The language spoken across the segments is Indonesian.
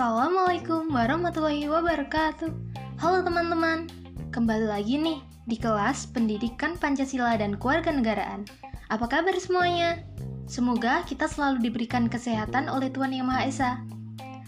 Assalamualaikum warahmatullahi wabarakatuh. Halo teman-teman Kembali lagi nih di kelas Pendidikan Pancasila dan Kewarganegaraan Apa kabar semuanya? Semoga kita selalu diberikan kesehatan oleh Tuhan Yang Maha Esa.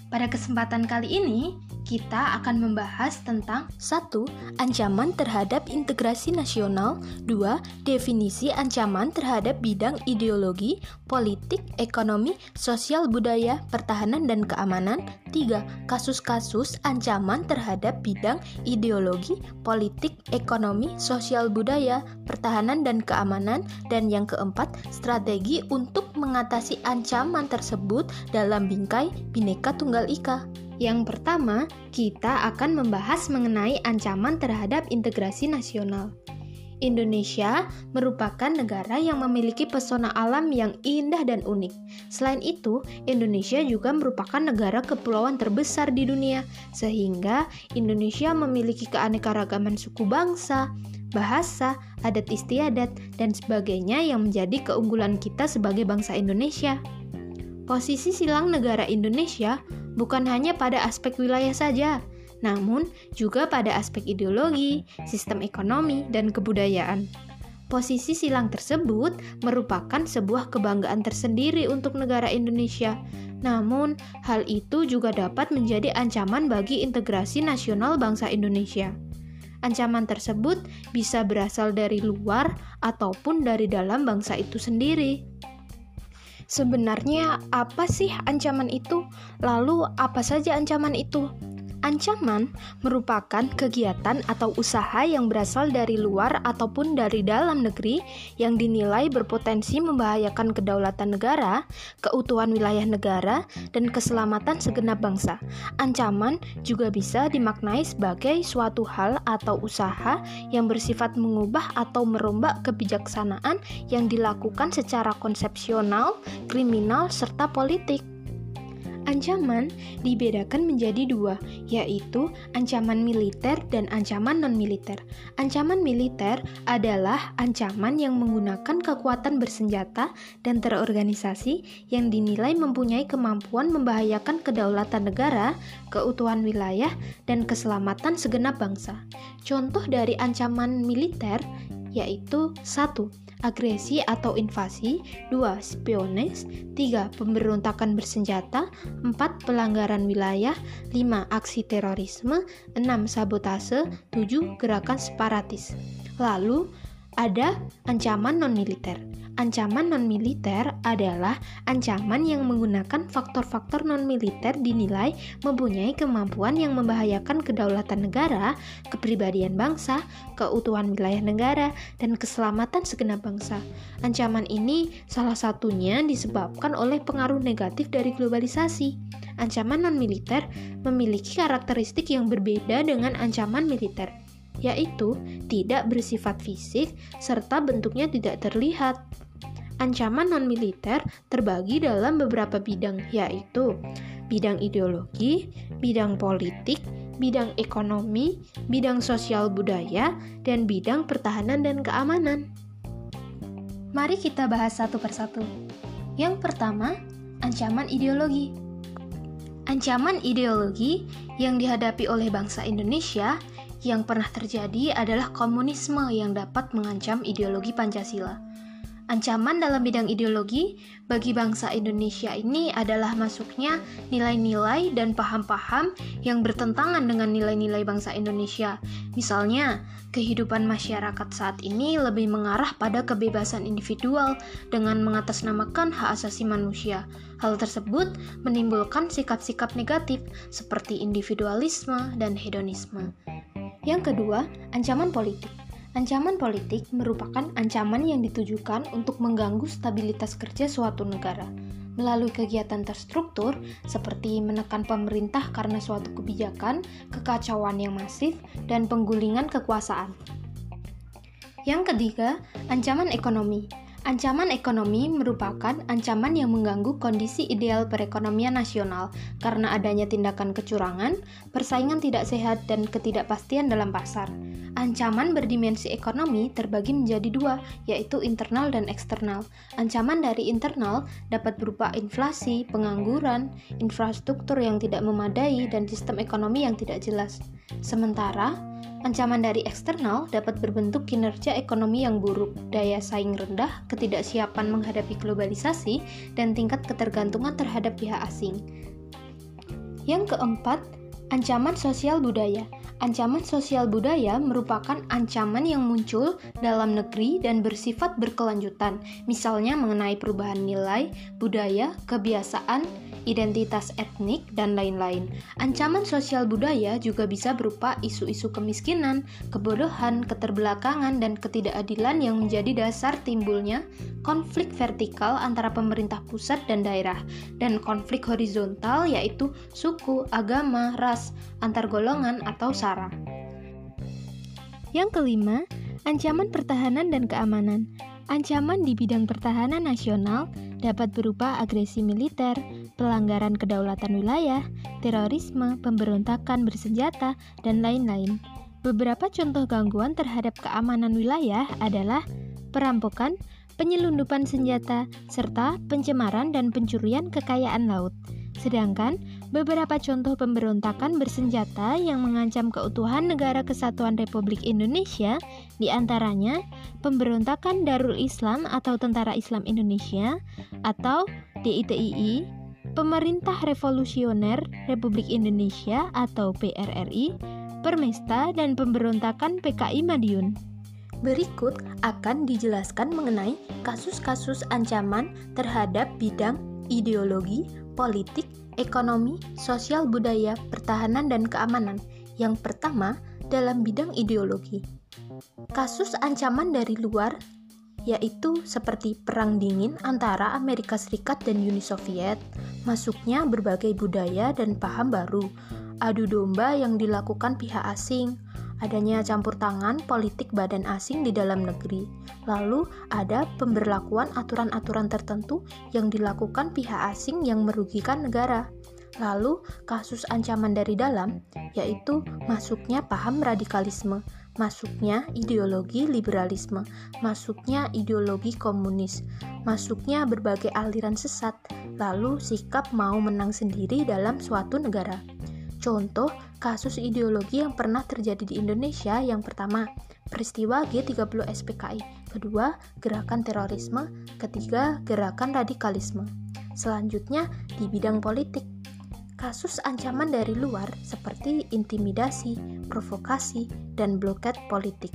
Pada kesempatan kali ini, kita akan membahas tentang 1. Ancaman terhadap integrasi nasional 2. Definisi ancaman terhadap bidang ideologi, politik, ekonomi, sosial budaya, pertahanan, dan keamanan 3. Kasus-kasus ancaman terhadap bidang ideologi, politik, ekonomi, sosial budaya, pertahanan, dan keamanan Dan yang keempat, strategi untuk mengatasi ancaman tersebut dalam bingkai Bhinneka Tunggal Ika yang pertama, kita akan membahas mengenai ancaman terhadap integrasi nasional. Indonesia merupakan negara yang memiliki pesona alam yang indah dan unik. Selain itu, Indonesia juga merupakan negara kepulauan terbesar di dunia, sehingga Indonesia memiliki keanekaragaman suku bangsa, bahasa, adat istiadat, dan sebagainya yang menjadi keunggulan kita sebagai bangsa Indonesia. Posisi silang negara Indonesia bukan hanya pada aspek wilayah saja, namun juga pada aspek ideologi, sistem ekonomi, dan kebudayaan. Posisi silang tersebut merupakan sebuah kebanggaan tersendiri untuk negara Indonesia. Namun, hal itu juga dapat menjadi ancaman bagi integrasi nasional bangsa Indonesia. Ancaman tersebut bisa berasal dari luar ataupun dari dalam bangsa itu sendiri. Sebenarnya apa sih ancaman itu? Lalu apa saja ancaman itu? Ancaman merupakan kegiatan atau usaha yang berasal dari luar ataupun dari dalam negeri yang dinilai berpotensi membahayakan kedaulatan negara, keutuhan wilayah negara, dan keselamatan segenap bangsa. Ancaman juga bisa dimaknai sebagai suatu hal atau usaha yang bersifat mengubah atau merombak kebijaksanaan yang dilakukan secara konsepsional, kriminal, serta politik. Ancaman dibedakan menjadi dua, yaitu ancaman militer dan ancaman non-militer. Ancaman militer adalah ancaman yang menggunakan kekuatan bersenjata dan terorganisasi yang dinilai mempunyai kemampuan membahayakan kedaulatan negara, keutuhan wilayah, dan keselamatan segenap bangsa. Contoh dari ancaman militer yaitu satu agresi atau invasi, 2. spiones, 3. pemberontakan bersenjata, 4. pelanggaran wilayah, 5. aksi terorisme, 6. sabotase, 7. gerakan separatis. Lalu, ada ancaman non-militer. Ancaman non-militer adalah ancaman yang menggunakan faktor-faktor non-militer dinilai mempunyai kemampuan yang membahayakan kedaulatan negara, kepribadian bangsa, keutuhan wilayah negara, dan keselamatan segenap bangsa. Ancaman ini salah satunya disebabkan oleh pengaruh negatif dari globalisasi. Ancaman non-militer memiliki karakteristik yang berbeda dengan ancaman militer yaitu tidak bersifat fisik serta bentuknya tidak terlihat. Ancaman non-militer terbagi dalam beberapa bidang, yaitu bidang ideologi, bidang politik, bidang ekonomi, bidang sosial budaya, dan bidang pertahanan dan keamanan. Mari kita bahas satu persatu. Yang pertama, ancaman ideologi. Ancaman ideologi yang dihadapi oleh bangsa Indonesia yang pernah terjadi adalah komunisme yang dapat mengancam ideologi Pancasila. Ancaman dalam bidang ideologi bagi bangsa Indonesia ini adalah masuknya nilai-nilai dan paham-paham yang bertentangan dengan nilai-nilai bangsa Indonesia. Misalnya, kehidupan masyarakat saat ini lebih mengarah pada kebebasan individual dengan mengatasnamakan hak asasi manusia. Hal tersebut menimbulkan sikap-sikap negatif seperti individualisme dan hedonisme. Yang kedua, ancaman politik. Ancaman politik merupakan ancaman yang ditujukan untuk mengganggu stabilitas kerja suatu negara melalui kegiatan terstruktur seperti menekan pemerintah karena suatu kebijakan, kekacauan yang masif, dan penggulingan kekuasaan. Yang ketiga, ancaman ekonomi. Ancaman ekonomi merupakan ancaman yang mengganggu kondisi ideal perekonomian nasional karena adanya tindakan kecurangan, persaingan tidak sehat, dan ketidakpastian dalam pasar. Ancaman berdimensi ekonomi terbagi menjadi dua, yaitu internal dan eksternal. Ancaman dari internal dapat berupa inflasi, pengangguran, infrastruktur yang tidak memadai, dan sistem ekonomi yang tidak jelas. Sementara, Ancaman dari eksternal dapat berbentuk kinerja ekonomi yang buruk, daya saing rendah, ketidaksiapan menghadapi globalisasi, dan tingkat ketergantungan terhadap pihak asing. Yang keempat, ancaman sosial budaya. Ancaman sosial budaya merupakan ancaman yang muncul dalam negeri dan bersifat berkelanjutan, misalnya mengenai perubahan nilai, budaya, kebiasaan, identitas etnik, dan lain-lain. Ancaman sosial budaya juga bisa berupa isu-isu kemiskinan, kebodohan, keterbelakangan, dan ketidakadilan yang menjadi dasar timbulnya konflik vertikal antara pemerintah pusat dan daerah, dan konflik horizontal yaitu suku, agama, ras, antar golongan, atau sara. Yang kelima, ancaman pertahanan dan keamanan. Ancaman di bidang pertahanan nasional dapat berupa agresi militer, pelanggaran kedaulatan wilayah, terorisme, pemberontakan bersenjata, dan lain-lain. Beberapa contoh gangguan terhadap keamanan wilayah adalah perampokan, penyelundupan senjata, serta pencemaran dan pencurian kekayaan laut. Sedangkan beberapa contoh pemberontakan bersenjata yang mengancam keutuhan negara kesatuan Republik Indonesia di antaranya pemberontakan Darul Islam atau Tentara Islam Indonesia atau DITII, Pemerintah Revolusioner Republik Indonesia atau PRRI, Permesta, dan pemberontakan PKI Madiun. Berikut akan dijelaskan mengenai kasus-kasus ancaman terhadap bidang ideologi, politik, ekonomi, sosial budaya, pertahanan, dan keamanan. Yang pertama, dalam bidang ideologi. Kasus ancaman dari luar yaitu seperti perang dingin antara Amerika Serikat dan Uni Soviet, masuknya berbagai budaya dan paham baru, adu domba yang dilakukan pihak asing, adanya campur tangan politik badan asing di dalam negeri. Lalu ada pemberlakuan aturan-aturan tertentu yang dilakukan pihak asing yang merugikan negara. Lalu kasus ancaman dari dalam, yaitu masuknya paham radikalisme, masuknya ideologi liberalisme, masuknya ideologi komunis, masuknya berbagai aliran sesat, lalu sikap mau menang sendiri dalam suatu negara. Contoh kasus ideologi yang pernah terjadi di Indonesia yang pertama, peristiwa G30 SPKI, kedua, gerakan terorisme, ketiga, gerakan radikalisme. Selanjutnya, di bidang politik, kasus ancaman dari luar seperti intimidasi, provokasi, dan bloket politik.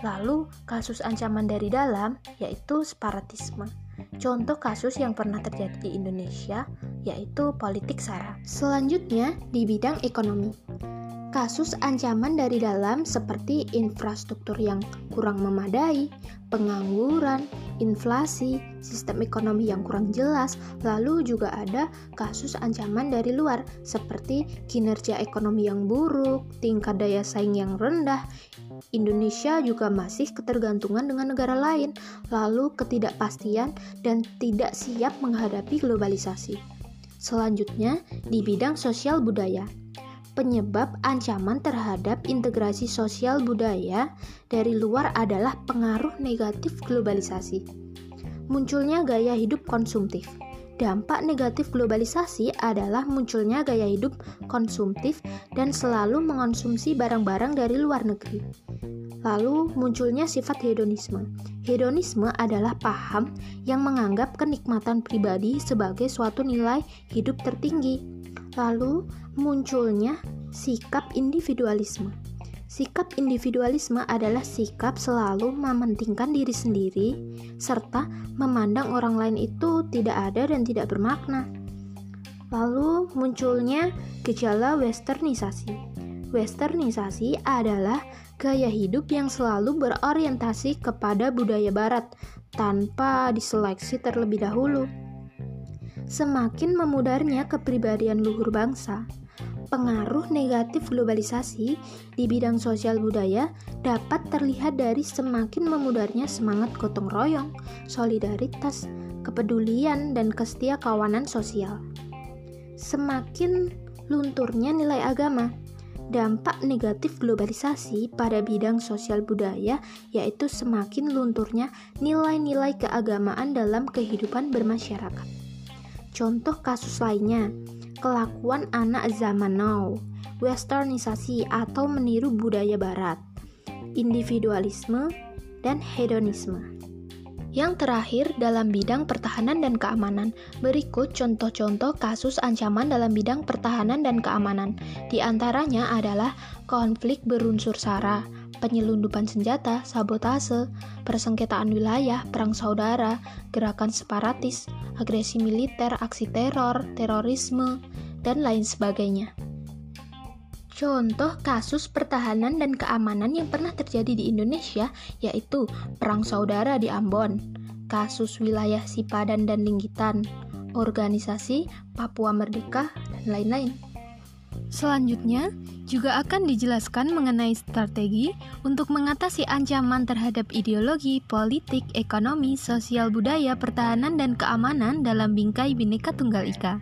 Lalu, kasus ancaman dari dalam yaitu separatisme. Contoh kasus yang pernah terjadi di Indonesia yaitu politik SARA. Selanjutnya di bidang ekonomi. Kasus ancaman dari dalam seperti infrastruktur yang kurang memadai, pengangguran, inflasi, sistem ekonomi yang kurang jelas, lalu juga ada kasus ancaman dari luar seperti kinerja ekonomi yang buruk, tingkat daya saing yang rendah. Indonesia juga masih ketergantungan dengan negara lain, lalu ketidakpastian dan tidak siap menghadapi globalisasi. Selanjutnya, di bidang sosial budaya. Penyebab ancaman terhadap integrasi sosial budaya dari luar adalah pengaruh negatif globalisasi. Munculnya gaya hidup konsumtif. Dampak negatif globalisasi adalah munculnya gaya hidup konsumtif dan selalu mengonsumsi barang-barang dari luar negeri. Lalu munculnya sifat hedonisme. Hedonisme adalah paham yang menganggap kenikmatan pribadi sebagai suatu nilai hidup tertinggi. Lalu munculnya sikap individualisme. Sikap individualisme adalah sikap selalu mementingkan diri sendiri serta memandang orang lain itu tidak ada dan tidak bermakna. Lalu munculnya gejala westernisasi. Westernisasi adalah gaya hidup yang selalu berorientasi kepada budaya barat tanpa diseleksi terlebih dahulu. Semakin memudarnya kepribadian luhur bangsa, Pengaruh negatif globalisasi di bidang sosial budaya dapat terlihat dari semakin memudarnya semangat gotong royong, solidaritas, kepedulian, dan kesetia kawanan sosial. Semakin lunturnya nilai agama, dampak negatif globalisasi pada bidang sosial budaya yaitu semakin lunturnya nilai-nilai keagamaan dalam kehidupan bermasyarakat. Contoh kasus lainnya, kelakuan anak zaman now, westernisasi atau meniru budaya barat, individualisme, dan hedonisme. Yang terakhir, dalam bidang pertahanan dan keamanan, berikut contoh-contoh kasus ancaman dalam bidang pertahanan dan keamanan. Di antaranya adalah konflik berunsur sara, penyelundupan senjata, sabotase, persengketaan wilayah, perang saudara, gerakan separatis, agresi militer, aksi teror, terorisme, dan lain sebagainya. Contoh kasus pertahanan dan keamanan yang pernah terjadi di Indonesia yaitu Perang Saudara di Ambon, kasus wilayah Sipadan dan Linggitan, organisasi Papua Merdeka, dan lain-lain. Selanjutnya, juga akan dijelaskan mengenai strategi untuk mengatasi ancaman terhadap ideologi, politik, ekonomi, sosial budaya, pertahanan, dan keamanan dalam bingkai Bhinneka Tunggal Ika.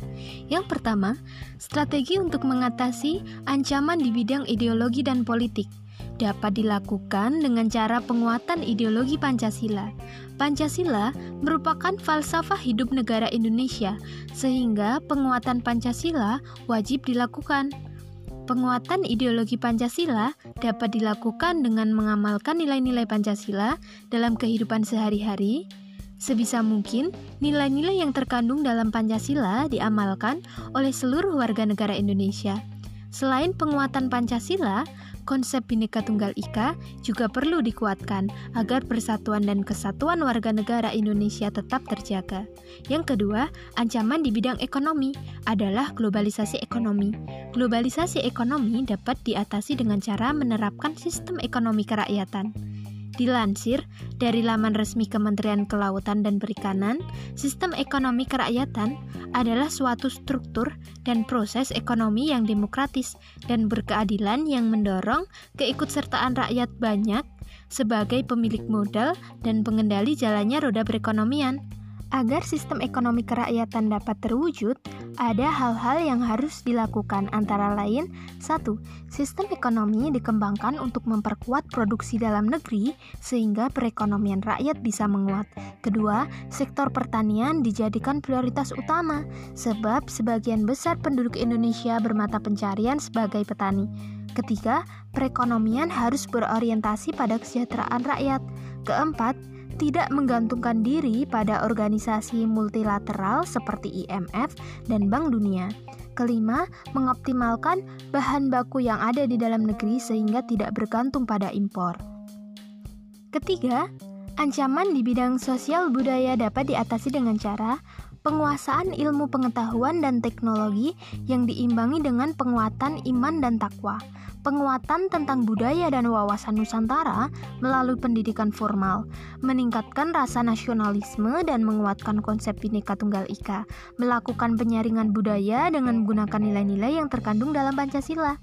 Yang pertama, strategi untuk mengatasi ancaman di bidang ideologi dan politik dapat dilakukan dengan cara penguatan ideologi Pancasila. Pancasila merupakan falsafah hidup negara Indonesia, sehingga penguatan Pancasila wajib dilakukan. Penguatan ideologi Pancasila dapat dilakukan dengan mengamalkan nilai-nilai Pancasila dalam kehidupan sehari-hari. Sebisa mungkin, nilai-nilai yang terkandung dalam Pancasila diamalkan oleh seluruh warga negara Indonesia. Selain penguatan Pancasila, konsep Bhinneka Tunggal Ika juga perlu dikuatkan agar persatuan dan kesatuan warga negara Indonesia tetap terjaga. Yang kedua, ancaman di bidang ekonomi adalah globalisasi ekonomi. Globalisasi ekonomi dapat diatasi dengan cara menerapkan sistem ekonomi kerakyatan. Dilansir dari laman resmi Kementerian Kelautan dan Perikanan, sistem ekonomi kerakyatan adalah suatu struktur dan proses ekonomi yang demokratis dan berkeadilan yang mendorong keikutsertaan rakyat banyak sebagai pemilik modal dan pengendali jalannya roda perekonomian. Agar sistem ekonomi kerakyatan dapat terwujud, ada hal-hal yang harus dilakukan antara lain satu, Sistem ekonomi dikembangkan untuk memperkuat produksi dalam negeri sehingga perekonomian rakyat bisa menguat. Kedua, sektor pertanian dijadikan prioritas utama sebab sebagian besar penduduk Indonesia bermata pencarian sebagai petani. Ketiga, perekonomian harus berorientasi pada kesejahteraan rakyat. Keempat, tidak menggantungkan diri pada organisasi multilateral seperti IMF dan Bank Dunia. Kelima, mengoptimalkan bahan baku yang ada di dalam negeri sehingga tidak bergantung pada impor. Ketiga, ancaman di bidang sosial budaya dapat diatasi dengan cara penguasaan ilmu pengetahuan dan teknologi yang diimbangi dengan penguatan iman dan takwa penguatan tentang budaya dan wawasan Nusantara melalui pendidikan formal, meningkatkan rasa nasionalisme dan menguatkan konsep Bhinneka Tunggal Ika, melakukan penyaringan budaya dengan menggunakan nilai-nilai yang terkandung dalam Pancasila.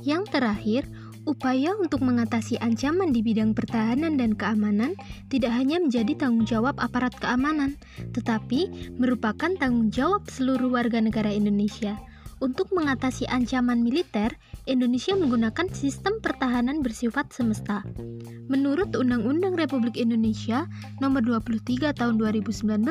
Yang terakhir, upaya untuk mengatasi ancaman di bidang pertahanan dan keamanan tidak hanya menjadi tanggung jawab aparat keamanan, tetapi merupakan tanggung jawab seluruh warga negara Indonesia. Untuk mengatasi ancaman militer, Indonesia menggunakan sistem pertahanan bersifat semesta. Menurut Undang-Undang Republik Indonesia Nomor 23 Tahun 2019,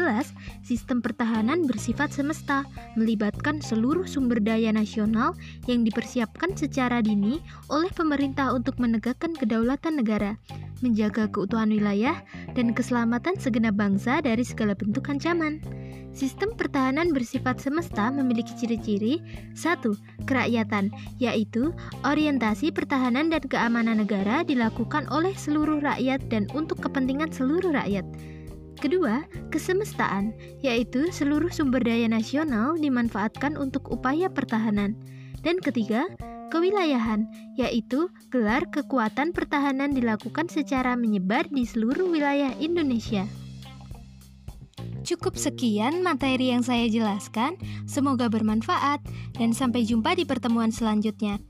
sistem pertahanan bersifat semesta, melibatkan seluruh sumber daya nasional yang dipersiapkan secara dini oleh pemerintah untuk menegakkan kedaulatan negara, menjaga keutuhan wilayah, dan keselamatan segenap bangsa dari segala bentuk ancaman. Sistem pertahanan bersifat semesta memiliki ciri-ciri satu, Kerakyatan, yaitu orientasi pertahanan dan keamanan negara dilakukan oleh seluruh rakyat dan untuk kepentingan seluruh rakyat. Kedua, kesemestaan, yaitu seluruh sumber daya nasional dimanfaatkan untuk upaya pertahanan. Dan ketiga, kewilayahan, yaitu gelar kekuatan pertahanan dilakukan secara menyebar di seluruh wilayah Indonesia. Cukup sekian materi yang saya jelaskan. Semoga bermanfaat, dan sampai jumpa di pertemuan selanjutnya.